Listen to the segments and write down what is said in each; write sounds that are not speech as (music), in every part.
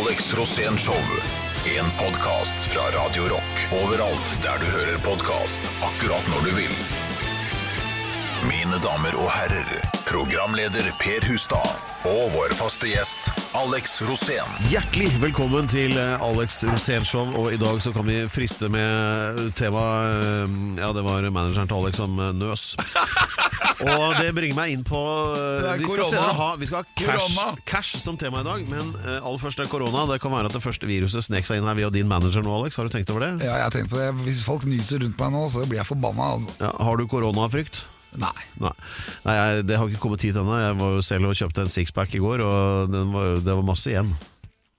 Alex Rosén Show. En podkast fra Radio Rock. Overalt der du hører podkast. Akkurat når du vil. Mine damer og herrer, programleder Per Hustad og vår faste gjest Alex Rosén. Hjertelig velkommen til Alex Alex Rosénshow, og i dag så kan vi friste med temaet eh, Ja, det var manageren til Alex som eh, nøs. (laughs) Og det bringer meg inn på eh, Vi skal senere ha, vi skal ha cash, cash som tema i dag, men eh, aller først er korona. Det kan være at det første viruset snek seg inn her via din manager nå, Alex. Har du tenkt over det? Ja, jeg har tenkt på det. Hvis folk nyser rundt meg nå, så blir jeg forbanna. Altså. Ja, har du koronafrykt? Nei. Nei, Nei jeg, det har ikke kommet hit ennå. Jeg var jo selv og kjøpte en sixpack i går, og den var, det var masse igjen.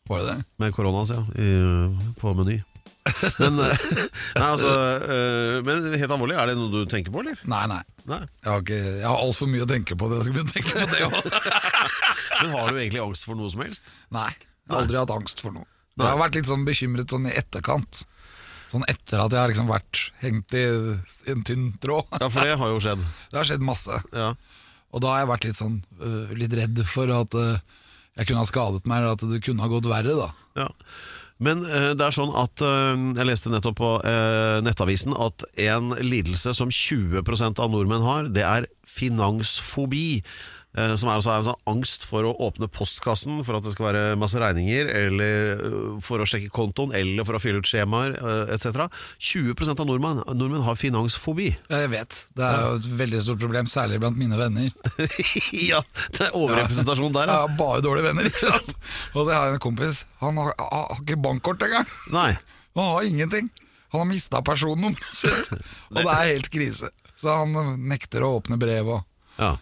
Var det det? Med koronaen, ja, i, på Meny. (laughs) Men, eh, nei, altså, eh, men helt alvorlig, er det noe du tenker på, eller? Nei, nei. Nei. Jeg har, ikke, jeg har altfor mye å tenke på. Det. Jeg skal begynne å tenke på det også. (laughs) Men har du egentlig angst for noe som helst? Nei. Jeg har aldri hatt angst for noe. Jeg har vært litt sånn bekymret sånn i etterkant. Sånn etter at jeg har liksom vært hengt i en tynn tråd. Ja, for det har jo skjedd. (laughs) Det har skjedd masse. Ja. Og da har jeg vært litt sånn øh, litt redd for at øh, jeg kunne ha skadet meg, eller at det kunne ha gått verre, da. Ja. Men eh, det er sånn at eh, jeg leste nettopp på eh, Nettavisen at en lidelse som 20% av nordmenn har, det er finansfobi. Eh, Som er altså er en sånn angst for å åpne postkassen for at det skal være masse regninger, eller eh, for å sjekke kontoen, eller for å fylle ut skjemaer eh, etc. 20% av nordmenn, nordmenn har finansfobi. Ja, jeg vet. Det er jo et veldig stort problem, særlig blant mine venner. (laughs) ja, det er overrepresentasjon der, Jeg ja. har bare dårlige venner, ikke sant? Og det har en kompis. Han har, har, ikke bankkort engang. Nei. Han har ingenting. Han har mista personnummeret sitt. Og det er helt krise. Så han nekter å åpne brev. Og. Ja.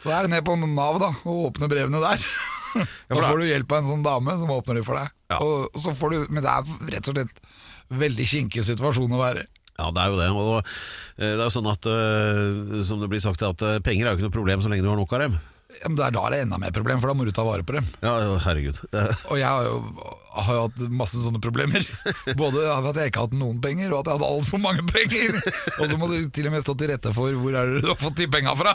Så er det ned på Nav da og åpne brevene der. (laughs) Ja, Da får du hjelp av en sånn dame som åpner de for deg. Ja. Og så får du, men det er rett og slett veldig kinkig situasjon å være i. Ja, det er jo det. Og eh, det er jo sånn at, eh, som det blir sagt, at eh, penger er jo ikke noe problem så lenge du har nok av dem. Ja, men det er da det er enda mer problem, for da må du ta vare på dem. Ja, herregud. (laughs) Og jeg har jo, har jo hatt masse sånne problemer. (laughs) Både at jeg ikke har hatt noen penger, og at jeg hatt altfor mange penger. Og så må du til og med stå til rette for hvor er det du har fått de penga fra.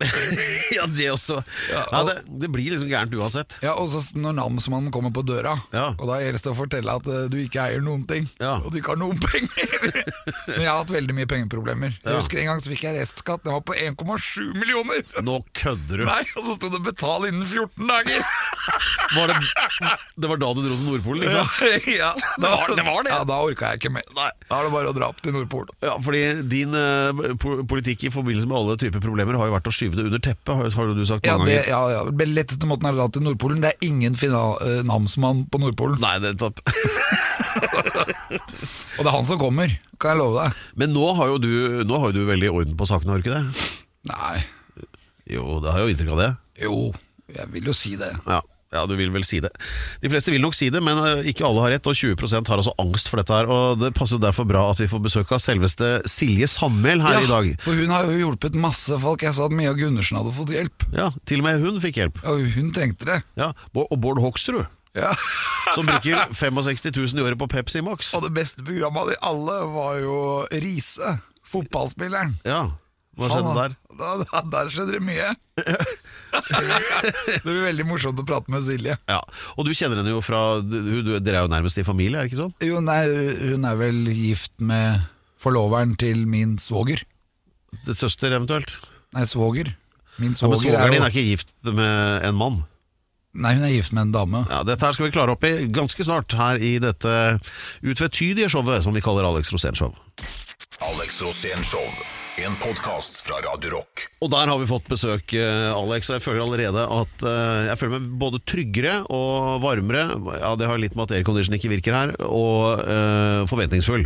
(laughs) ja, det også. Ja, det, det blir liksom gærent uansett. Ja, Og så når namsmannen kommer på døra, Ja. og da gjelder det å fortelle at uh, du ikke eier noen ting, Ja. og du ikke har noen (laughs) penger. Men jeg har hatt veldig mye pengeproblemer. Jeg husker En gang så fikk jeg restskatt, den var på 1,7 millioner. Nå kødder du. Nei, Og så sto det 'betal innen 14 dager'. (laughs) Var det, det var da du dro til Nordpolen, liksom? ja, Det var- det var det. Ja, Da orka jeg ikke mer. Nei. Da er det bare å dra opp til Nordpolen. Ja, fordi din uh, politikk i forbindelse med alle typer problemer har jo vært å skyve det under teppet, har, du sagt Ja, mange det, ganger. ja, ja. Den letteste måten er å dra til Nordpolen. Det er ingen final, eh, namsmann på Nordpolen. Nei, det er topp. (laughs) Og det er han som kommer, kan jeg love deg. Men nå har jo du, nå har jo du veldig orden på sakene, har du ikke det? Nei, Jo, det har jo inntrykk av det. jo, jeg vil jo si det. Ja, ja, du vil vel si det. De fleste vil nok si det, men eh, ikke alle har rett, og 20% har altså angst for dette her. Og Det passer derfor bra at vi får besøk av selveste Silje Sammel her i dag. For hun har jo hjulpet masse folk. Jeg sa at Mia Gundersen hadde fått hjelp. Ja, Til og med hun fikk hjelp. Ja, hun trengte det. Ja, Og Bård Hoksrud, Ja. som bruker 65 000 i året på Pepsi Max. Og det beste programmet av de alle var jo Riise, fotballspilleren. Ja, Hva skjedde Han- der? (laughs) Da, da, der skjedde det mye. (laughs) det blir veldig morsomt å prate med Silje. Ja, Og du kjenner henne jo fra du, du, Dere er jo nærmest i familie, er det ikke sånn? Jo, nei, hun er vel gift med forloveren til min svoger. Det Søster eventuelt? Nei, svoger. Min Ja, men Svogeren er din er ikke gift med en mann? Nei, hun er gift med en dame. Ja, Dette her skal vi klare opp i ganske snart her i dette utvetydige showet som vi kaller Alex Rosén Show. Alex Rosén Show. En podkast fra Radio Rock. Og der har vi fått besøk, eh, Alex. og Jeg føler allerede at eh, Jeg føler meg både tryggere og varmere. Ja, Det har litt med at aircondition ikke virker her, og uh, forventningsfull.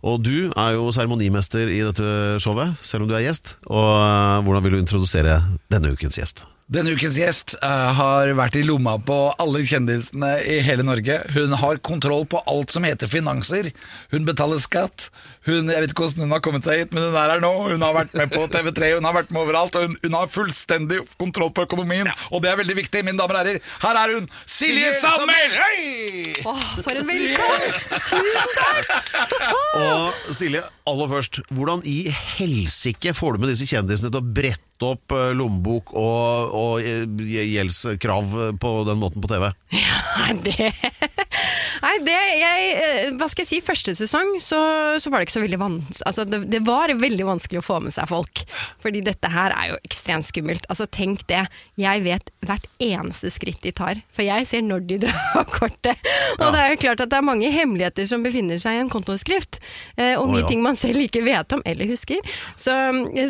Og du er jo seremonimester i dette showet, selv om du er gjest. Og uh, hvordan vil du introdusere denne ukens gjest? Denne ukens gjest eh, har vært i lomma på alle kjendisene i hele Norge. Hun har kontroll på alt som heter finanser. Hun betaler skatt. Hun, jeg vet ikke hvordan hun har kommet seg hit, men hun er her nå. Hun har vært med på (laughs) TV3, hun har vært med overalt. Og hun, hun har fullstendig kontroll på økonomien, og det er veldig viktig, mine damer og herrer. Her er hun, Silje Sandmæl! Oh, for en velkomst! (laughs) Tusen takk! Og Silje, aller først, hvordan i helsike får du med disse kjendisene til å brette opp eh, lommebok og, og eh, gjeldskrav på den måten på TV? Ja, det Nei, det jeg, eh, Hva skal jeg si, første sesong så, så var det ikke så veldig vanskelig altså, det, det var veldig vanskelig å få med seg folk. Fordi dette her er jo ekstremt skummelt. Altså, tenk det. Jeg vet hvert eneste skritt de tar. For jeg ser når de (laughs) drar av kortet. Og det er jo klart at det er mange hemmeligheter som befinner seg i en kontoskrift. eh, Og mye mye ja. ting man selv ikke vet om eller husker. Så,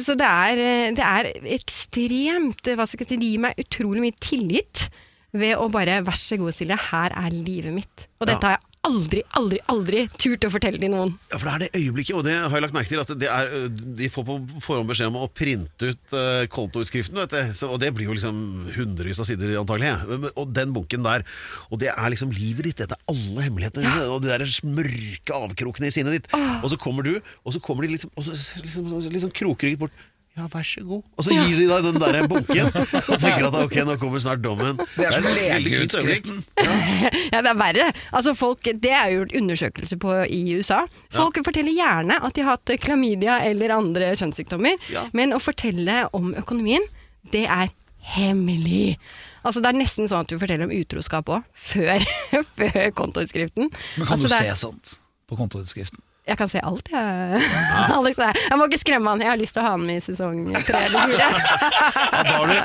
så det, er, eh, det er ekstremt hva skal jeg si, Det gir meg utrolig mye tillit ved å bare Vær så god, Silje, her er livet mitt. Og dette Ja. har jeg aldri, aldri, aldri turt å fortelle til noen. Ja, for det er det øyeblikket, og det har jeg lagt merke til, at det er, de får på forhånd beskjed om å printe ut uh, kontoutskriften, vet du. Så, og det blir jo liksom hundrevis av sider antagelig. Ja. Og den bunken der, og det er liksom livet ditt, dette er alle hemmelighetene dine, og de der mørke avkrokene i sinnet ditt. Og så kommer du, og så kommer de liksom, og så, liksom, liksom krokrygget bort. Ja, vær så god. Og så gir de deg den der bunken, og (laughs) tenker at ok, nå kommer snart dommen. Det er som legeutskriften. (laughs) Ja, det er verre. Altså, folk, det er jo gjort undersøkelser på i USA. Folk forteller gjerne at de har hatt klamydia eller andre kjønnssykdommer, Ja. men å fortelle om økonomien, det er hemmelig. Altså, det er nesten sånn at du forteller om utroskap òg, før, (laughs) før kontoutskriften. Men kan altså, du er- se sånt på kontoutskriften? Jeg kan se alt, jeg. (laughs) Alex, nei. jeg må ikke skremme han. Jeg har lyst til å ha han med i sesong tre eller fire. Ja, da er du,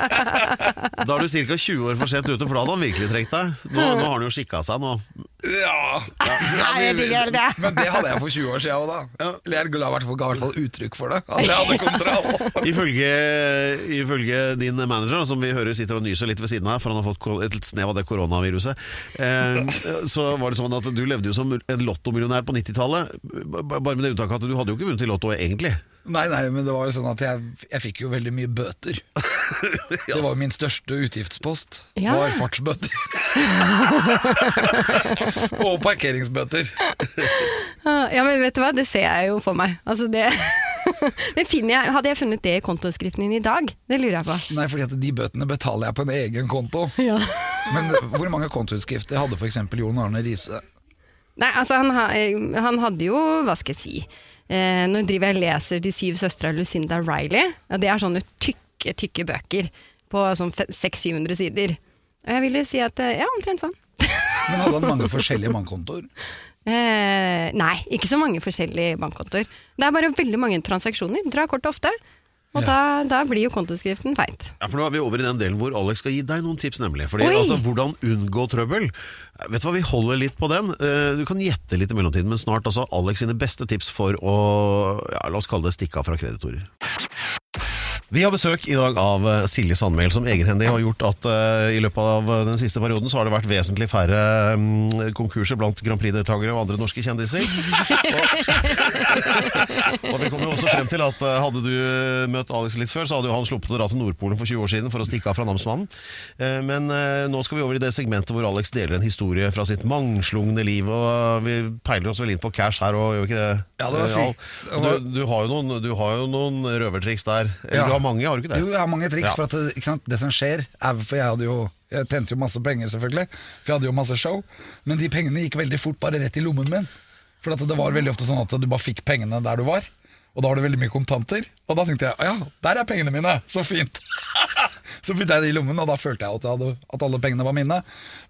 da er du ca. 20 år for sent ute, for da hadde han virkelig trengt deg. Nå, nå har han jo skikka seg. nå Ja, Nei, jeg digger det. Men det hadde jeg for 20 år siden òg, da. Eller jeg ga i hvert fall- uttrykk for det. At jeg hadde kontroll. (laughs) Ifølge, ifølge din manager, som vi hører sitter og nyser litt ved siden av, for han har fått et snev av det koronaviruset, eh, så var det sånn at du levde jo som en lottomillionær på 90-tallet. Bare med det unntaket at du hadde jo ikke vunnet i Lotto egentlig. Nei, nei, men det var jo sånn at jeg, jeg fikk jo veldig mye bøter. (laughs) Det var jo min største utgiftspost. Ja. Var fartsbøter. (laughs) Og parkeringsbøter. Ja, men vet du hva, det ser jeg jo for meg. Altså, det, (laughs) jeg, hadde jeg funnet det i kontoskriften din i dag? Det lurer jeg på. Nei, fordi at de bøtene betaler jeg på en egen konto. Ja. Men hvor mange kontoutskrifter hadde f.eks. Jon Arne Riise? Nei, altså han, eh, han hadde jo, hva skal jeg si eh, Nå driver jeg og leser De syv søstre av Lucinda Riley. Og det er sånne tykke, tykke bøker på sånn 600-700 sider. Og jeg ville si at eh, ja, omtrent sånn. (laughs) Men hadde han mange forskjellige bankkontoer? Eh, nei, ikke så mange forskjellige bankkontoer. Det er bare veldig mange transaksjoner. Drar kortet ofte. Og da, da blir jo kontoskriften feit. Ja, for Nå er vi over i den delen hvor Alex skal gi deg noen tips, nemlig. Fordi altså, Hvordan unngå trøbbel. Vet du hva, Vi holder litt på den. Eh, Du kan gjette litt i mellomtiden, men snart altså Alex sine beste tips for å ja, la oss kalle det stikke av fra kreditorer. Vi har besøk i dag av eh, Silje Sandmæl, som egenhendig har gjort at uh, i løpet av eh, den siste perioden så har det vært vesentlig færre um, konkurser blant Grand Prix-deltakere og andre norske kjendiser. Og (laughs) vi kom jo også frem til at eh, hadde du møtt Alex litt før, så hadde jo han sluppet å dra til Nordpolen for 20 år siden for å stikke av fra namsmannen. Eh, Men eh, nå skal vi over i det segmentet hvor Alex deler en historie fra sitt mangslungne liv. Og vi peiler oss vel inn på cash her og gjør vi ikke det? Ja, det var? Og Du, du, har jo noen, du har jo noen røvertriks der. Eller Ja. du har mange, har du ikke det? Jo, jeg har mange triks. Ja. For at sant? det som skjer er, For jeg hadde jo Jeg tjente jo masse penger, selvfølgelig. For jeg hadde jo masse show. Men de pengene gikk veldig fort bare rett i lommen min. For at det var veldig ofte sånn at du bare fikk pengene der du var. Og da var det veldig mye kontanter. Og da tenkte jeg ja, der er pengene mine! Så fint! (laughs) så puttet jeg det i lommen, og da følte jeg at, jeg hadde, at alle pengene var mine.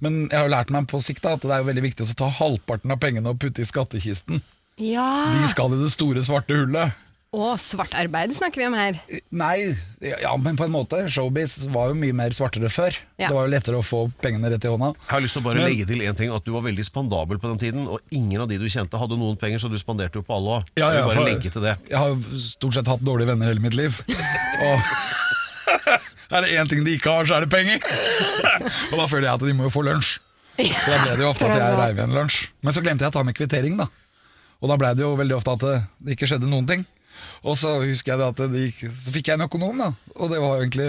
Men jeg har jo lært meg på sikt da, at det er jo veldig viktig å ta halvparten av pengene og putte i skattkisten. Ja. De skal i det store, svarte hullet. Og svart arbeid snakker vi om her. Nei, ja, men på en måte. Showbiz var jo mye mer svartere før. Ja. Det var jo lettere å få pengene rett i hånda. Jeg har lyst til å bare Men- legge til en ting At du var veldig spandabel på den tiden Og ingen av de du kjente hadde noen penger Så du spanderte jo på alle òg. Ja, ja, bare legge til det Jeg har jo stort sett hatt dårlige venner hele mitt liv. (laughs) Og (laughs) er det én ting de ikke har, så er det penger. (laughs) Og da føler jeg at de må jo få lunsj. Så da ble det jo ofte at jeg reiv igjen lunsj. Men så glemte jeg å ta med kvittering, da. Og da ble det jo veldig ofte at det, det ikke skjedde noen ting. Og så husker jeg det at det gikk, så fikk jeg en økonom, da. Og det var egentlig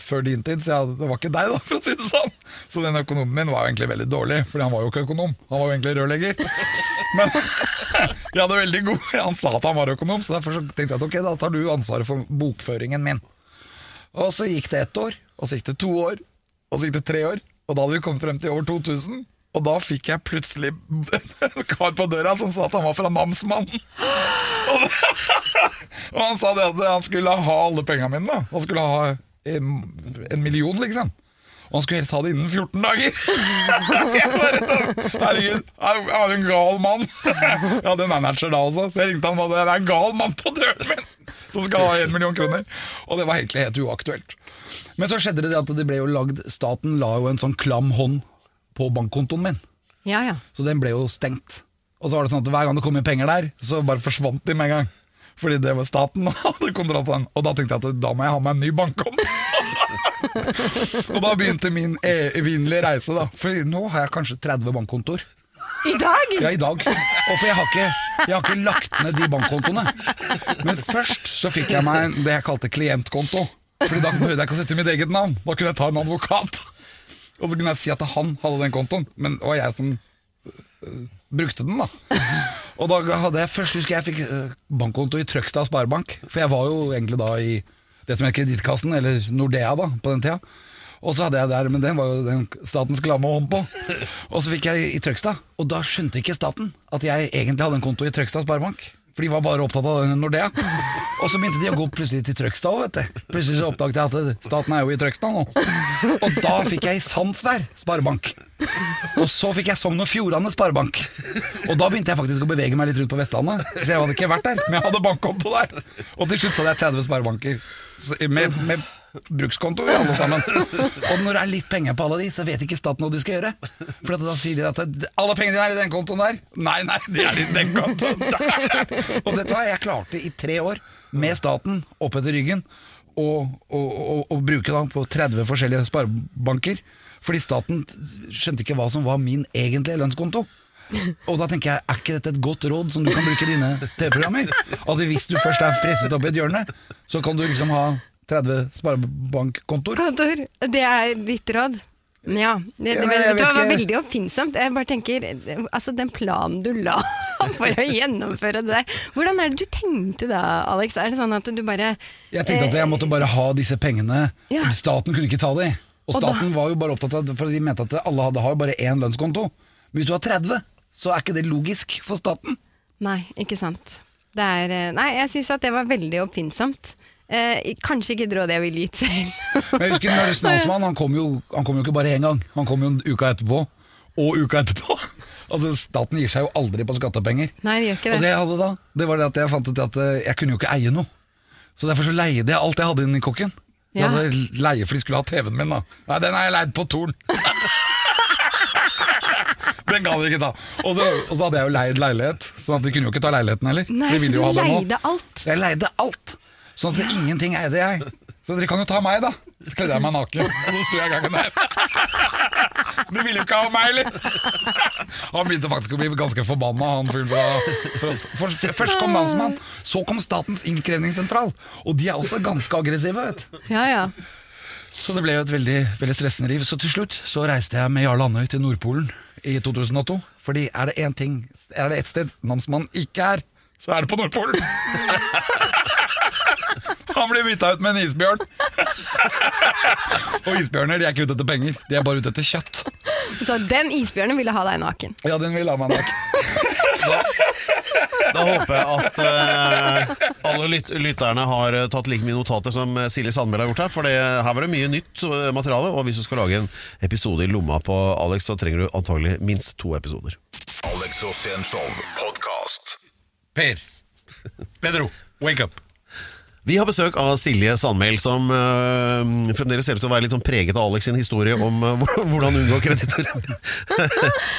før din tid, så jeg, det var ikke deg, da, for å si det sånn. Så den økonomen min var jo egentlig veldig dårlig, Fordi han var jo ikke økonom. Han var jo egentlig rørlegger. (laughs) Men (laughs) jeg hadde veldig god Han sa at han var økonom, så derfor så tenkte jeg at ok, da tar du ansvaret for bokføringen min. Og så gikk det ett år, og så gikk det to år, og så gikk det tre år. Og da hadde vi kommet frem til over 2000. Og da fikk jeg plutselig (laughs) en kar på døra som sa at han var fra namsmannen. (gasps) (gasps) Og, og han sa det at han skulle ha alle pengene mine. da Han skulle ha en, en million, liksom. Og han skulle helst ha det innen 14 dager. (laughs) Herregud, jeg var en gal mann? (laughs) Jeg hadde en manager da også, så jeg ringte han og sa det er en gal mann på døren min som skal ha en million kroner. Og det var egentlig helt uaktuelt. Men så skjedde det at det ble jo lagd Staten la jo en sånn klam hånd på bankkontoen min. Ja, ja. Så den ble jo stengt. Og så var det sånn at hver gang det kom inn penger der, så bare forsvant de med en gang. Fordi det var staten (laughs) hadde kontroll på den. Og da tenkte jeg at da må jeg ha meg en ny bankkonto. (laughs) og da begynte min evinnelige reise, da. For nå har jeg kanskje 30 bankkontoer. I dag? Ja, i dag. Og for jeg har, ikke, jeg har ikke lagt ned de bankkontoene. Men først så fikk jeg meg det jeg kalte klientkonto. Fordi da behøvde jeg ikke å sette mitt eget navn. Da kunne jeg ta en advokat. Og så kunne jeg si at han hadde den kontoen, men det var jeg som brukte den, da. Og da hadde jeg først husker jeg fikk øh, bankkonto i Trøgstad Sparebank. For jeg var jo egentlig da i det som het Kredittkassen, eller Nordea da, på den tida. Og så hadde jeg der, men den var jo den statens klamme hånd på. Og så fikk jeg i Trøgstad, og da skjønte ikke staten at jeg egentlig hadde en konto i Trøgstad Sparebank. For de var bare opptatt av Nordea. Og så begynte de å gå plutselig til Trøgstad vet du. Plutselig så oppdaget jeg at staten er jo i Trøgstad nå. Og da fikk jeg Sandsvær Sparebank. Og så fikk jeg Sogn og Fjordane Sparebank. Og da begynte jeg faktisk å bevege meg litt rundt på Vestlandet. Så jeg hadde ikke vært der, men jeg hadde bankkonto der. Og til slutt så hadde jeg 30 sparebanker. Med, med brukskonto vi alle sammen. Og når det er litt penger på alle de, så vet ikke staten hva de skal gjøre. For da sier de at alle pengene dine er i den kontoen der. Nei, nei, de er i den kontoen der. Og dette har jeg klart i tre år, med staten opp etter ryggen, og, og, og, og bruke den på 30 forskjellige sparebanker. Fordi staten skjønte ikke hva som var min egentlige lønnskonto. Og da tenker jeg, er ikke dette et godt råd som du kan bruke i dine TV-programmer? At hvis du først er presset opp i et hjørne, så kan du liksom ha 30 sparebankkontoer. (laughs) Det er ditt råd. Ja, det, det, jeg vet du, det var veldig oppfinnsomt. Jeg bare tenker, altså Den planen du la (laughs) for å gjennomføre det der Hvordan er det du tenkte da, Alex? Er det sånn at du bare Jeg tenkte at jeg måtte bare ha disse pengene. Ja. Staten kunne ikke ta de. Og staten var jo bare opptatt av For de mente at alle hadde har jo bare én lønnskonto. Men hvis du har 30, så er ikke det logisk for staten. Nei, ikke sant. Det er, eh, nei, jeg syns at det var veldig oppfinnsomt. Eh, kanskje ikke et det jeg ville gitt selv. (laughs) Men jeg husker Møre Snavsmann, han kom, jo, han kom jo ikke bare én gang. Han kom jo en uka etterpå, og uka etterpå. (laughs) Altså Staten gir seg jo aldri på skattepenger. Nei, det gjør ikke det. Og det jeg hadde da, det var det at jeg fant ut at eh, jeg kunne jo ikke eie noe. Så derfor så leide jeg alt jeg hadde inni kokken. Jeg hadde leie, for de skulle ha TV-en min, da. Nei, den har jeg leid på Torn. (laughs) den kan dere ikke ta. Og så, og så hadde jeg jo leid leilighet, sånn de kunne jo ikke ta leiligheten heller. Nei, så du leide alt? Jeg leide alt. Sånn at ingenting eide jeg. Så dere kan jo ta meg, da. Så kledde jeg meg naken, og så sto jeg i gangen der. Du ville jo ikke ha meg, eller? Han begynte faktisk å bli ganske forbanna, han fyren fra, fra for, Først kom Dansemann, så kom Statens innkrevingssentral. Og de er også ganske aggressive, vet du. Ja, ja. Så det ble jo et veldig, veldig stressende liv. Så til slutt så reiste jeg med Jarl Andøy til Nordpolen i 2002. Fordi er det én ting, er det ett sted namsmannen ikke er, så er det på Nordpolen. Han blir bytta ut med en isbjørn. Og isbjørner de er ikke ute etter penger, de er bare ute etter kjøtt. Så den isbjørnen ville ha deg naken. Ja, den ville ha meg naken. Da håper jeg at uh, alle lyt lytterne har eh, tatt like mye notater som eh, Silje Sandmæl har gjort her. For det, her var det mye nytt materiale, og hvis du skal lage en episode i lomma på Alex, så trenger du antagelig minst to episoder. Alex og. Per. Pedro, wake up. Vi har besøk av Silje Sandmæl, som øh, fremdeles ser ut til å være litt sånn preget av Alex sin historie om øh, hvordan unngå kreditorer.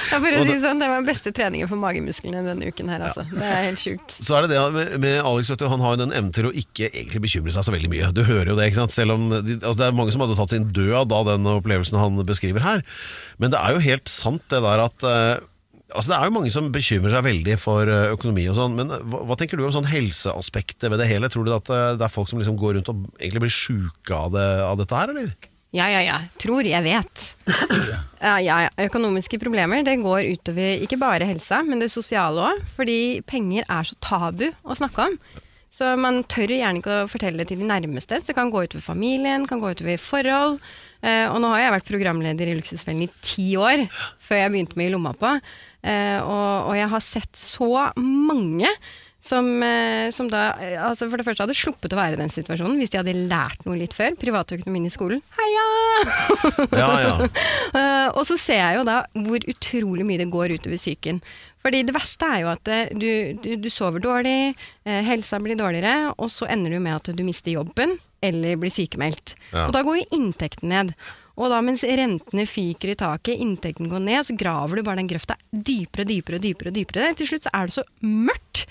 Ja, for å si sånn, det var den beste treningen for magemusklene denne uken her, altså. Det er helt sjukt. Så er det det med, med Alex, vet du, han har jo den evnen til å ikke egentlig bekymre seg så veldig mye. Du hører jo det, ikke sant? Selv om de, altså Det er mange som hadde tatt sin død av den opplevelsen han beskriver her. Men det er jo helt sant det der at eh, Altså Det er jo mange som bekymrer seg veldig for eh, økonomi og sånn, men hva, hva tenker du om sånn helseaspektet ved det hele? Tror du at eh, det er folk som liksom går rundt og egentlig blir sjuke av, det, av dette her, eller? Ja, ja, ja. Tror jeg vet. (coughs) Ja, ja, ja. Økonomiske problemer det går utover ikke bare helsa, men det sosiale òg. Fordi penger er så tabu å snakke om. Så man tør gjerne ikke å fortelle det til de nærmeste. Så det kan gå utover familien, kan gå utover forhold. Eh, og nå har jeg vært programleder i Luksusfellen i ti år, før jeg begynte med I lomma på. Eh, og, og jeg har sett så mange som, eh, som da eh, altså For det første hadde sluppet å være i den situasjonen hvis de hadde lært noe litt før. Privatøkonomien i skolen. Heia! (laughs) Ja, ja. (laughs) Eh, og så ser jeg jo da hvor utrolig mye det går utover psyken. Fordi det verste er jo at du, du, du sover dårlig, helsa blir dårligere, og så ender du med at du mister jobben eller blir sykemeldt. Ja. Og da går jo inntekten ned. Og da mens rentene fyker i taket, inntekten går ned, så graver du bare den grøfta dypere dypere dypere. dypere. Til slutt så er det så mørkt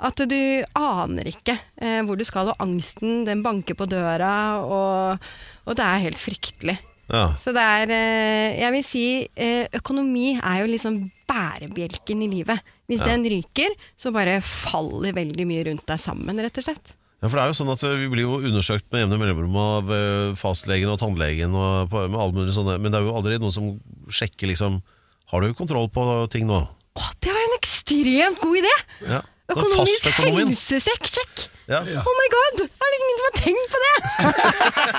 at du aner ikke eh, hvor du skal, og angsten den banker på døra, og, og det er helt fryktelig. ja. Så det er eh, Jeg vil si eh, økonomi er jo liksom bærebjelken i livet. Hvis den ryker, så bare faller veldig mye rundt deg sammen, rett og slett. Ja, for det er jo sånn at Vi blir jo undersøkt med jevne mellomrom av eh, fastlegen og tannlegen, og på, med alle mulige sånne, men det er jo aldri noen som sjekker liksom Har du kontroll på ting nå? Å, det var en ekstremt god idé! Ja. Økonomisk helsesekk, helsesjekk! Ja. Oh my god! Er det ingen som har tenkt på det?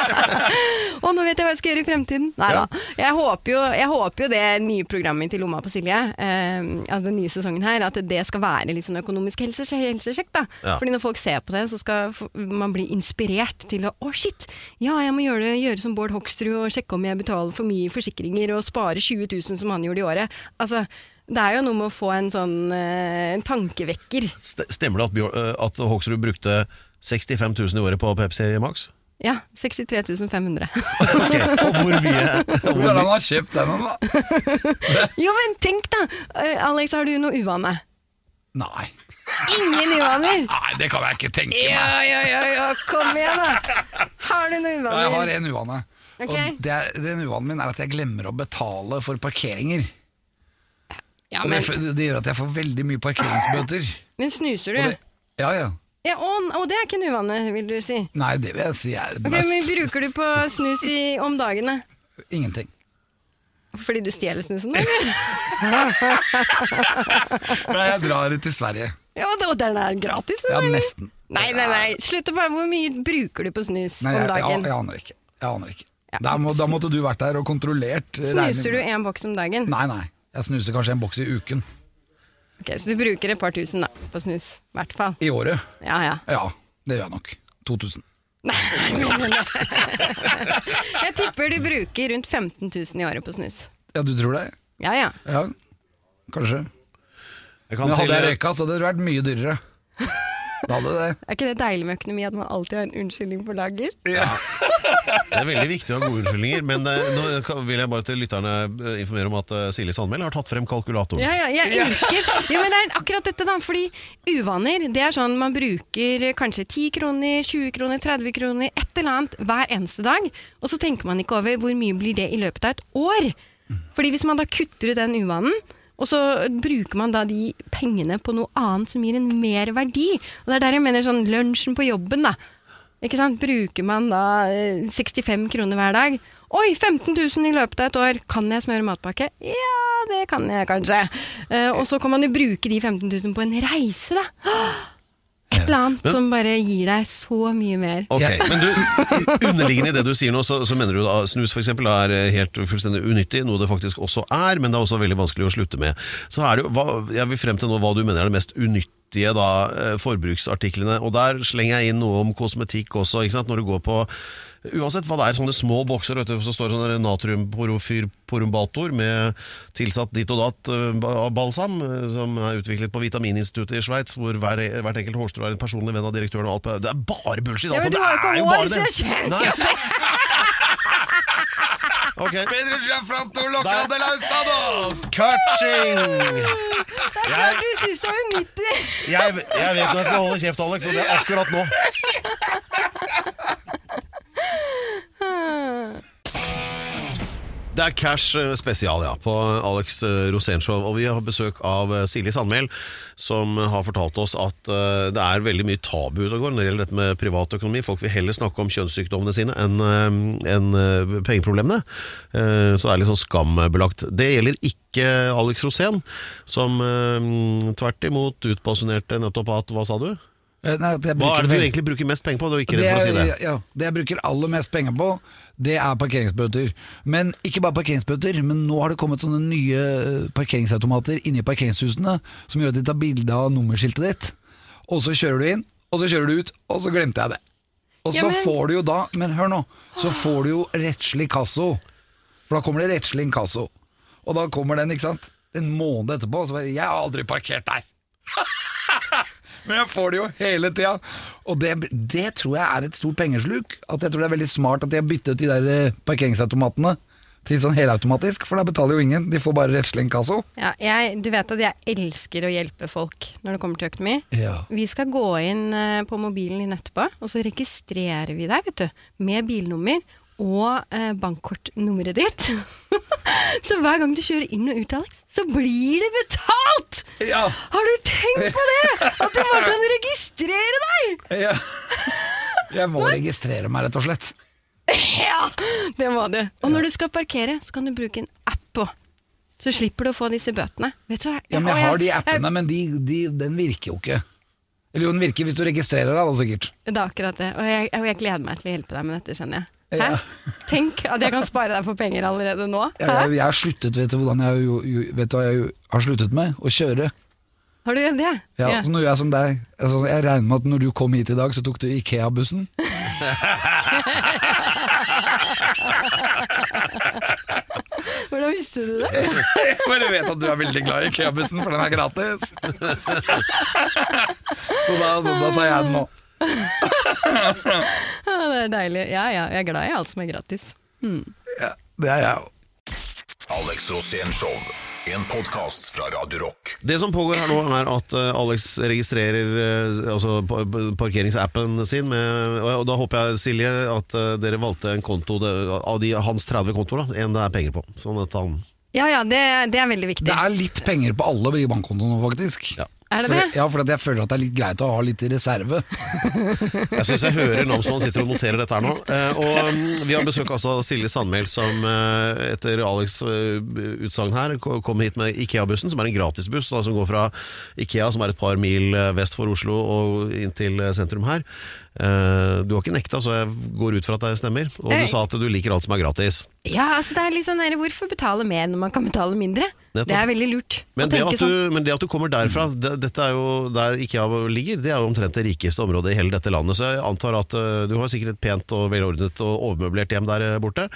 (laughs) Og nå vet jeg hva jeg skal gjøre i fremtiden. Nei da. Jeg, håper jo- jeg håper jo det nye programmet til Lomma på Silje, eh, altså den nye sesongen her, at det skal være litt sånn økonomisk helsesjekk. da. Ja. Fordi når folk ser på det, så skal man bli inspirert til å Å, shit! Ja, jeg må gjøre, det, gjøre som Bård Hoksrud og sjekke om jeg betaler for mye forsikringer og spare 20 000 som han gjorde i året. Altså, det er jo noe med å få en sånn eh, en tankevekker. St- Stemmer det at, Bjør, eh, at Hoksrud brukte 65 000 i året på Pepsi Max? Ja, 63 500. Ok, Og hvor mye? Hvor er det han har kjøpt den, da? (laughs) Jo, men tenk da! Eh, Alex, har du noe uvane? Nei. Ingen uvaner! Nei, det kan jeg ikke tenke meg. Ja, ja, ja, ja, kom igjen da! Har du noe Ja, uvaner? jeg har en uvane. Ok. Og det er, den uvanen min er at jeg glemmer å betale for parkeringer. Ja, Og det, det gjør at jeg får veldig mye parkeringsbøter. men snuser du? det, ja, ja. Ja, og, og det er ikke en uvane, vil du si. Nei, det vil jeg si er Ok, men mest Bruker du på snus i, om dagene? ingenting. Fordi du stjeler snusen? eller? (laughs) Nei, jeg drar til Sverige. Ja, og det- den er gratis? Ja, nesten. Nei, nei, nei. Slutt å bare Hvor mye bruker du på snus Nei, om om jeg, jeg, jeg aner ikke. Jeg aner ikke. Ja. Da, må, da måtte du vært der og kontrollert. Snuser du én en boks om dagen? Nei, nei. Jeg snuser kanskje en boks i uken. Ok, Så du bruker et par tusen da, på snus? I hvert fall. I året. Ja, ja. Ja, det gjør jeg nok. 2000. Nei, (laughs) Jeg tipper du bruker rundt 15 000 i året på snus. Ja, du tror det? Ja, ja. Ja, kanskje. Jeg kan Men hadde jeg til- røyka, så hadde det vært mye dyrere. Da hadde det. Er ikke det deilig med økonomi at man alltid har en unnskyldning på lager? Det er veldig viktig å ha gode unnskyldninger, men eh, nå vil jeg bare til lytterne eh, informere om at eh, Silje Sandmæl har tatt frem kalkulatoren. Ja, ja, jeg elsker Jo, men det er akkurat dette, da. Fordi uvaner, det er sånn man bruker kanskje 10 kroner, 20 kroner, 30 kroner, et eller annet hver eneste dag. Og så tenker man ikke over hvor mye blir det i løpet av et år. Fordi hvis man da kutter ut den uvanen, og så bruker man da de pengene på noe annet som gir en mer verdi. Og det er der jeg mener sånn lunsjen på jobben, da. Ikke sant? Bruker man da eh, 65 kroner hver dag. Oi, 15 000 i løpet av et år. Kan jeg smøre matpakke? Ja, det kan jeg kanskje. Eh, og så kan man jo bruke de 15 000 på en reise, da. Et eller annet som bare gir deg så mye mer. Ok, Ja. men du, Underliggende i det du sier nå, så, så mener du da snus for eksempel, er helt fullstendig unyttig, noe det faktisk også er, men det er også veldig vanskelig å slutte med. Så er det jo, hva, Jeg vil frem til nå hva du mener er det mest unyttige da, eh, forbruksartiklene. Og der slenger jeg inn noe om kosmetikk også. ikke sant? Når du går på Uansett hva det er, sånne små bokser, vet du, så står det sånn natriumporumbator med tilsatt ditt og datt eh, balsam, eh, som er utviklet på Vitamininstituttet i Sveits, hvor hver, hvert enkelt hårstrå er en personlig venn av direktøren og alt. Det er bare bullshit! Ja, altså, men du det har jo er ikke jo hår, bare så det. jeg kjenner jo (laughs) Ok. Pedro Gianfranto Der. Loca de la Estados! Catching! Du syns det var unyttig! jeg, jeg vet når jeg skal holde kjeft, Alex, og det er akkurat nå. (laughs) Det er Cash eh, spesial ja, på Alex eh, Rosénshow, og vi har besøk av eh, Silje Sandmæl, som har fortalt oss at det er veldig mye tabu ute og går når det gjelder dette med privatøkonomi. Folk vil heller snakke om kjønnssykdommene sine enn enn, pengeproblemene. Så det er litt sånn skambelagt. Det gjelder ikke Alex Rosén, som tvert imot utbasunerte nettopp at Hva sa du? Eh, Nei, at jeg Hva er det du vel- egentlig bruker mest penger på? Du er ikke det, redd for å si det. ja, det jeg bruker aller mest penger på, det er parkeringsbøter. Men ikke bare parkeringsbøter, men nå har det kommet sånne nye eh, parkeringsautomater inni parkeringshusene som gjør at de tar bilde av nummerskiltet ditt. og så kjører du inn, og så kjører du ut, og så glemte jeg det. Og Ja, så men- får du jo da, men hør nå, så får du jo rettslig kasso. For da kommer det rettslig inkasso. Og da kommer den, ikke sant, en måned etterpå, og så bare Jeg har aldri parkert der! (laughs) Men jeg får det jo hele tida. Og det, det tror jeg er et stort pengesluk. At jeg tror det er veldig smart at de har byttet de der eh, parkeringsautomatene til sånn helautomatisk, for da betaler jo ingen. De får bare rettslig inkasso. Ja, jeg, du vet at jeg elsker å hjelpe folk når det kommer til økonomi. Ja. Vi skal gå inn eh, på mobilen din etterpå, og så registrerer vi deg vet du, med bilnummer og eh, bankkortnummeret ditt. (laughs) så hver gang du kjører inn og ut, Alex, så blir det betalt! Ja. Har du tenkt på det? At du bare kan registrere deg! Ja. Jeg må registrere meg, rett og slett. Ja, det må du. Og når du skal parkere, så kan du bruke en app på. Så slipper du å få disse bøtene. Vet du hva? Ja, men jeg har de appene, men de, de, den virker jo ikke. Eller jo, den virker hvis du registrerer deg, da sikkert. Det er akkurat det. Og jeg, og jeg gleder meg til å hjelpe deg med dette, skjønner jeg. Hæ? Ja. Tenk at jeg kan spare deg for penger allerede nå. Jeg, jeg, jeg har sluttet, vet du hvordan jeg, jo- vet du hva jeg har sluttet med? Å kjøre. Har du det? Ja, Ja. Så nå gjør jeg som deg. Altså, jeg regner med at når du kom hit i dag, så tok du Ikea-bussen. (laughs) Hvordan visste du det? Jeg bare vet at du er veldig glad i Ikea-bussen, for den er gratis. (laughs) Så da, da tar jeg den nå. (laughs) Det er deilig. Ja, ja, jeg er glad i alt som er gratis. Ja, det er jeg òg. Alex Rosén Show. En podkast fra Radio Rock. Det som pågår her nå, er at eh, Alex registrerer eh, altså, pa- pa- parkeringsappen sin. Med, og da håper jeg, Silje, at eh, dere valgte en konto det, av de, hans 30 kontoer, da, en det er penger på. Sånn at han Ja ja, det, det er veldig viktig. Det er litt penger på alle bankkontoene faktisk. Ja. Er det For, ja, for at jeg føler at det er litt greit å ha litt i reserve. (laughs) Jeg syns jeg hører namsmannen sitter og noterer dette her nå. Eh, og mm, Vi har besøk altså av Silje Sandmæl, som eh, etter Alex' eh, utsagn her kom hit med Ikea-bussen, som er en gratisbuss da, som går fra Ikea, som er et par mil vest for Oslo, og inn til sentrum her. Eh, Du har ikke nekta, så jeg går ut fra at det stemmer. Og du sa at du liker alt som er gratis. Ja, altså det er litt sånn der, Hvorfor betale mer når man kan betale mindre? Nettopp. Det er veldig lurt Men det, at sånn. du, men det at du kommer derfra, det, dette er jo der IKEA ligger, det er jo omtrent det rikeste området i hele dette landet. Så jeg antar at eh, du har sikkert et pent og velordnet og overmøblert hjem der eh, borte.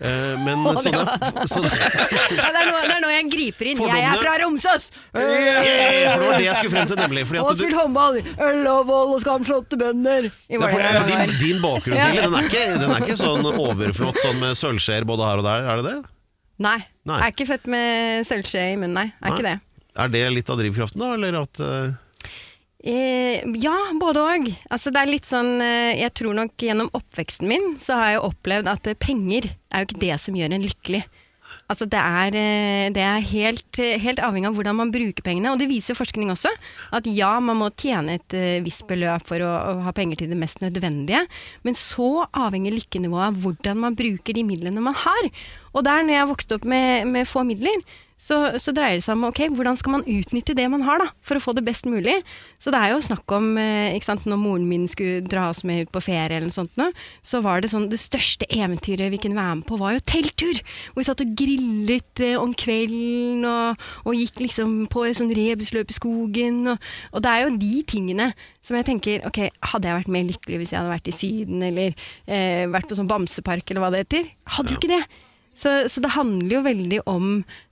Eh, men oh, sånne, (laughs) det sånne... Ja, det, er nå, det er nå jeg griper inn. Jeg er fra Romsås! for det var det jeg skulle frem til, nemlig. Og du, spilt håndball! Øl og vold og skamslåtte bønder! I er for, for din, din bakgrunn. Silje, den, den er ikke sånn overflott sånn med sølvskjeer både her og der, er det det? Nei, Nei. jeg er ikke født med sølvskje i munnen, nei. Er det. Er det litt av drivkraften, da? Eller at eh, Eh, ja, både òg. Altså, det er litt sånn eh, Jeg tror nok gjennom oppveksten min så har jeg opplevd at eh, penger er jo ikke det som gjør en lykkelig. Altså, det er, eh, det er helt, helt avhengig av hvordan man bruker pengene. Og det viser forskning også. At ja, man må tjene et eh, visst beløp for å, å ha penger til det mest nødvendige. Men så avhenger lykkenivået av hvordan man bruker de midlene man har. Og der, når jeg vokste opp med, med få midler, så, så dreier det seg om ok, hvordan skal man utnytte det man har da, for å få det best mulig. Så det er jo snakk om eh, ikke sant, Når moren min skulle dra oss med ut på ferie, eller noe sånt, nå, så var det sånn det største eventyret vi kunne være med på, var jo telttur. Hvor vi satt og grillet eh, om kvelden og, og gikk liksom på sånn rebusløp i skogen. Og, og det er jo de tingene som jeg tenker ok, hadde jeg vært mer lykkelig hvis jeg hadde vært i Syden, eller eh, vært på sånn bamsepark, eller hva det heter? Hadde jo ikke det. Så, så det handler jo veldig om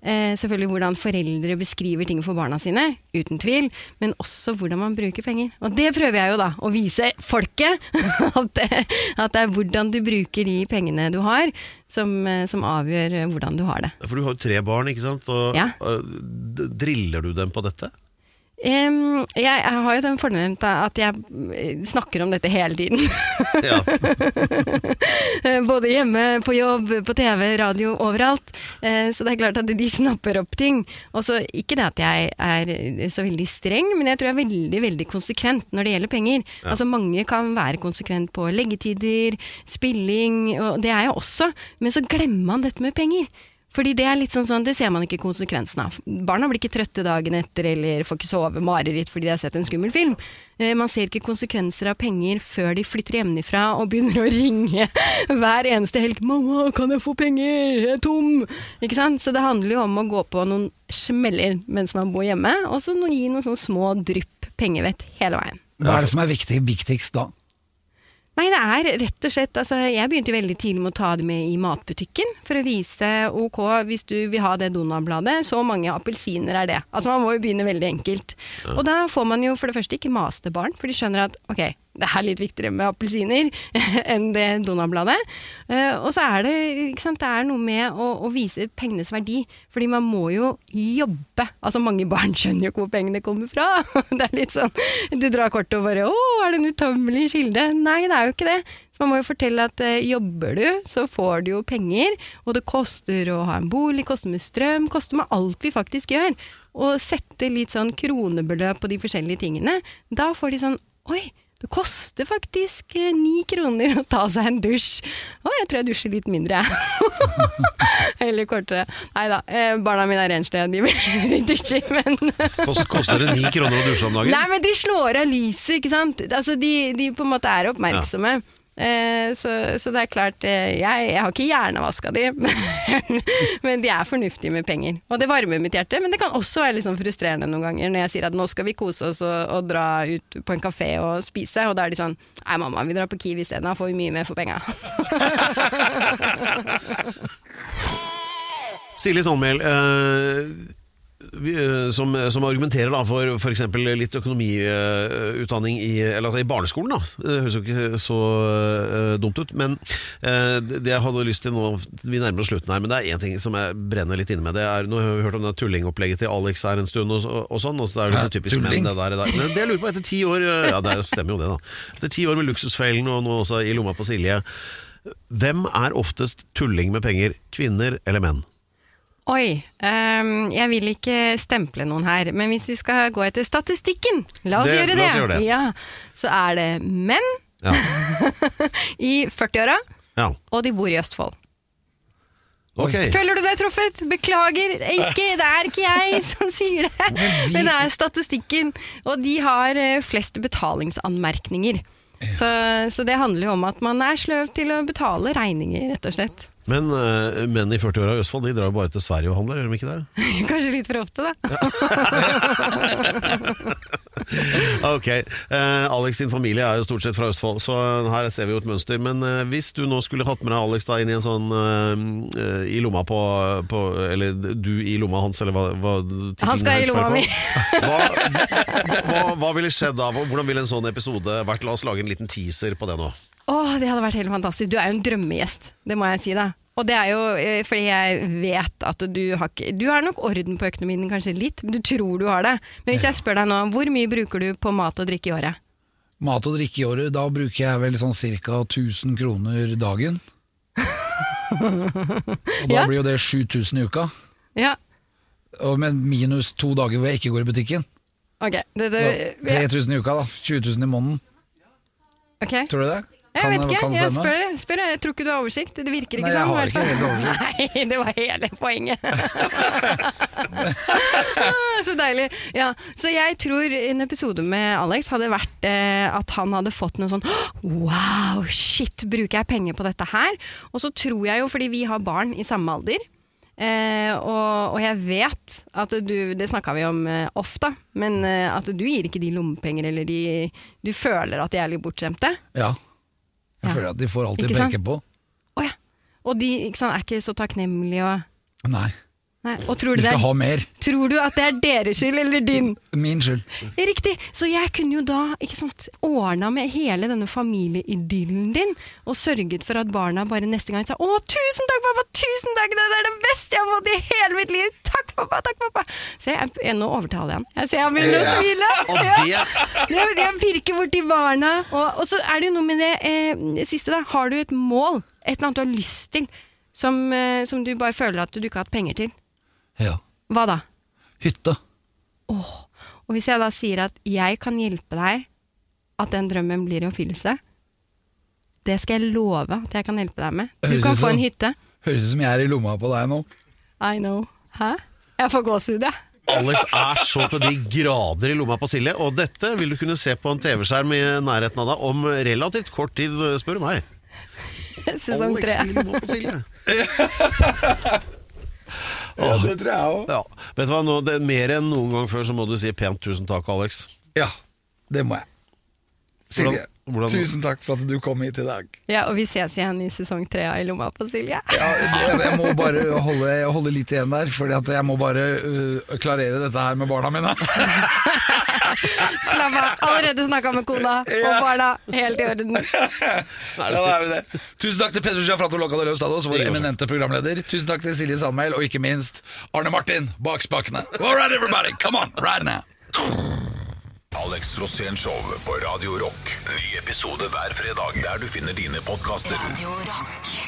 eh, selvfølgelig hvordan foreldre beskriver ting for barna sine, uten tvil, men også hvordan man bruker penger. Og det prøver jeg jo da, å vise folket, (laughs) at det, at det er hvordan du bruker de pengene du har, som, eh, som avgjør eh, hvordan du har det. For du har jo tre barn, ikke sant? Og, Ja. driller du dem på dette? Em, jeg, jeg har jo den fordelen at jeg eh, snakker om dette hele tiden. Ja. (laughs) Både hjemme, på jobb, på TV, radio, overalt. Uh, Så det er klart at de snapper opp ting. Også, Ikke det at jeg er så veldig streng, men jeg tror jeg er veldig veldig konsekvent når det gjelder penger. Altså Mange kan være konsekvent på leggetider, spilling, og det er jeg også. Men så glemmer man dette med penger. Fordi det er litt sånn sånn, det ser man ikke konsekvensen av. Barna blir ikke trøtte dagen etter eller får ikke sove mareritt fordi de har sett en skummel film. Eh, Man ser ikke konsekvenser av penger før de flytter hjemmefra og begynner å ringe (laughs) hver eneste helg. 'Mamma, kan jeg få penger? Jeg er tom!' Ikke sant? Så det handler jo om å gå på noen smeller mens man bor hjemme, og så gi noen sånne små drypp pengevett hele veien. Hva er det som er viktig, viktigst da? Nei, det er rett og slett altså, Jeg begynte veldig tidlig med å ta det med i matbutikken, for å vise ok, hvis du vil ha det Donald-bladet, så mange appelsiner er det. Altså Man må jo begynne veldig enkelt. Og da får man jo for det første ikke maste barn, for de skjønner at ok, det er litt viktigere med appelsiner (laughs) enn det Donald-bladet. Eh, og så er det, sant, det er noe med å, å vise pengenes verdi, fordi man må jo jobbe. Altså Mange barn skjønner jo ikke hvor pengene kommer fra. (laughs) Det er litt sånn, Du drar kortet og bare 'Å, er det en utømmelig kilde?' Nei, det er jo ikke det. Man må jo fortelle at eh, jobber du, så får du jo penger, og det koster å ha en bolig, koster med strøm, koster med alt vi faktisk gjør. Og sette litt sånn kronebeløp på de forskjellige tingene, da får de sånn 'Oi, det koster faktisk eh, ni kroner å ta seg en dusj. Å, jeg tror jeg dusjer litt mindre, jeg. (laughs) Eller kortere. Nei da, eh, barna mine er renslige, de, (laughs) de dusjer, men (laughs) Koster det ni kroner å dusje om dagen? Nei, men de slår av lyset, ikke sant. Altså, de, de på en måte er oppmerksomme. Eh, så, så det er klart, eh, jeg, jeg har ikke hjernevaska de, (laughs) men, men de er fornuftige med penger. Og det varmer mitt hjerte, men det kan også være litt sånn frustrerende noen ganger når jeg sier at nå skal vi kose oss og, og dra ut på en kafé og spise, og da er de sånn nei mamma, vi drar på Kiwi isteden, da får vi mye mer for penga. (laughs) Silje Sandmæl, eh, eh, som, som argumenterer da for f.eks. litt økonomiutdanning i, eller altså i barneskolen. da Det høres jo ikke så uh, dumt ut. Men uh, det jeg hadde lyst til nå Vi nærmer oss slutten her, men det er én ting som jeg brenner litt inne med. Det er, Nå har vi hørt om det tullingopplegget til Alex her en stund, og, og sånn. Og så det er jo litt typisk menn, det der, der. Men det jeg lurer på, etter ti år eh, Ja, det stemmer jo det, da. Etter ti år med Luksusfellen og nå også i lomma på Silje. Hvem er oftest tulling med penger? Kvinner eller menn? Oi, um, jeg vil ikke stemple noen her, men hvis vi skal gå etter statistikken, la oss Det- gjøre det, oss gjøre det. Ja, så er det menn Ja. (laughs) i 40-åra, ja. og de bor i Østfold. Okay. Føler du deg truffet? Beklager, ikke, det er ikke jeg (laughs) som sier det. Men det er statistikken. Og de har eh, flest betalingsanmerkninger. Så, så det handler jo om at man er sløv til å betale regninger, rett og slett. Men uh, menn i 40-åra i Østfold De drar jo bare til Sverige og handler, gjør de ikke det? (laughs) Kanskje litt for ofte, da. (laughs) Ok, Uh, Alex sin familie er jo stort sett fra Østfold, så her ser vi jo et mønster. Men uh, hvis du nå skulle hatt med deg Alex da inn i en sånn eh, I lomma på, på Eller du i lomma hans, eller hva, hva Han skal i lomma mi. (laughs) Hva, hva, hva ville skjedd da? Hvordan ville en sånn episode vært? La oss lage en liten teaser på det nå. Åh, det hadde vært helt fantastisk. Du er jo en drømmegjest, det må jeg si da. Og det er jo eh, fordi jeg vet at du har ikke Du har nok orden på økonomien din kanskje litt, men du tror du har det. Men hvis jeg spør deg nå, hvor mye bruker du på mat og drikke i året? Mat og drikke i året, da bruker jeg vel sånn ca. 1000 kroner dagen. (laughs) Og da Ja. blir jo det 7000 i uka. Ja, Og med minus to dager hvor jeg ikke går i butikken. ok. Det, det, Da, 3000 i uka, da. 20 000 i måneden. ok. Tror du det? Jeg vet ikke, kan det jeg spør, spør. Jeg tror ikke du har oversikt. Det virker ikke Nei, jeg sånn. har ikke fall. oversikt. (laughs) Nei, det var hele poenget. (laughs) Så deilig. Ja, så jeg tror en episode med Alex hadde vært eh, at han hadde fått noe sånn Wow, shit, bruker jeg penger på dette her? Og så tror jeg jo, fordi vi har barn i samme alder, eh, og, og jeg vet at du Det snakka vi om eh, ofte, men eh, at du gir ikke de lommepenger, eller de Du føler at de er litt bortskjemte. Ja. Jeg Ja. føler at de får alltid de peker peke på. Oh, ja. Og de ikke sant, er ikke så takknemlige og Nei, Nei. Og tror du, det er, tror du at det er deres skyld eller din? Min skyld. Riktig. Så jeg kunne jo da ikke sant, ordna med hele denne familieidyllen din, og sørget for at barna bare neste gang sa 'Å, tusen takk, pappa! Tusen takk! Det er det beste jeg har fått i hele mitt liv! Takk, pappa! Takk, pappa!' Se, jeg, nå overtaler jeg han. Jeg ser han begynner å smile. Ja. Jeg, jeg pirker borti barna. Og, og så er det jo noe med det, eh, siste, da. Har du et mål, et eller annet du har lyst til, som, eh, som du bare føler at du ikke har hatt penger til? Ja. Hva da? Hytte. Åh. Og hvis jeg da sier at jeg kan hjelpe deg at den drømmen blir i oppfyllelse, det skal jeg love at jeg kan hjelpe deg med. Du Høres kan ut få en hytte. Høres ut som jeg er i lomma på deg nå. I know. Hæ? Jeg får gåsehud, jeg. Alex er så til de grader i lomma på Silje, og dette vil du kunne se på en TV-skjerm i nærheten av deg om relativt kort tid, spør du meg. Sesong Alex tre. i lomma på Silje. (laughs) Ja, det tror jeg òg. Ja. Vet du hva, nå, det, Mer enn noen gang før så må du si pent tusen takk, Alex. Ja. Det må jeg. Silje, Hvordan- hvordan- tusen takk for at du kom hit i dag. Ja, og vi ses igjen i sesong tre av I lomma på Silje. Ja, jeg, jeg må bare holde, holde litt igjen der, Fordi jeg må bare uh, klarere dette her med barna mine. (laughs) Slapp av, allerede snakka med kona og barna. Helt i orden. Ja, da er vi det. Tusen takk til Peder Giafrato Locadelo Stados, vår eminente programleder. Tusen takk til Silje Sandmæl, og ikke minst Arne Martin bak spakene. All right, everybody, come on, right now. Alex Rosén Show på Radio Rock. Ny episode hver fredag der du finner dine podkaster. Radio Rock.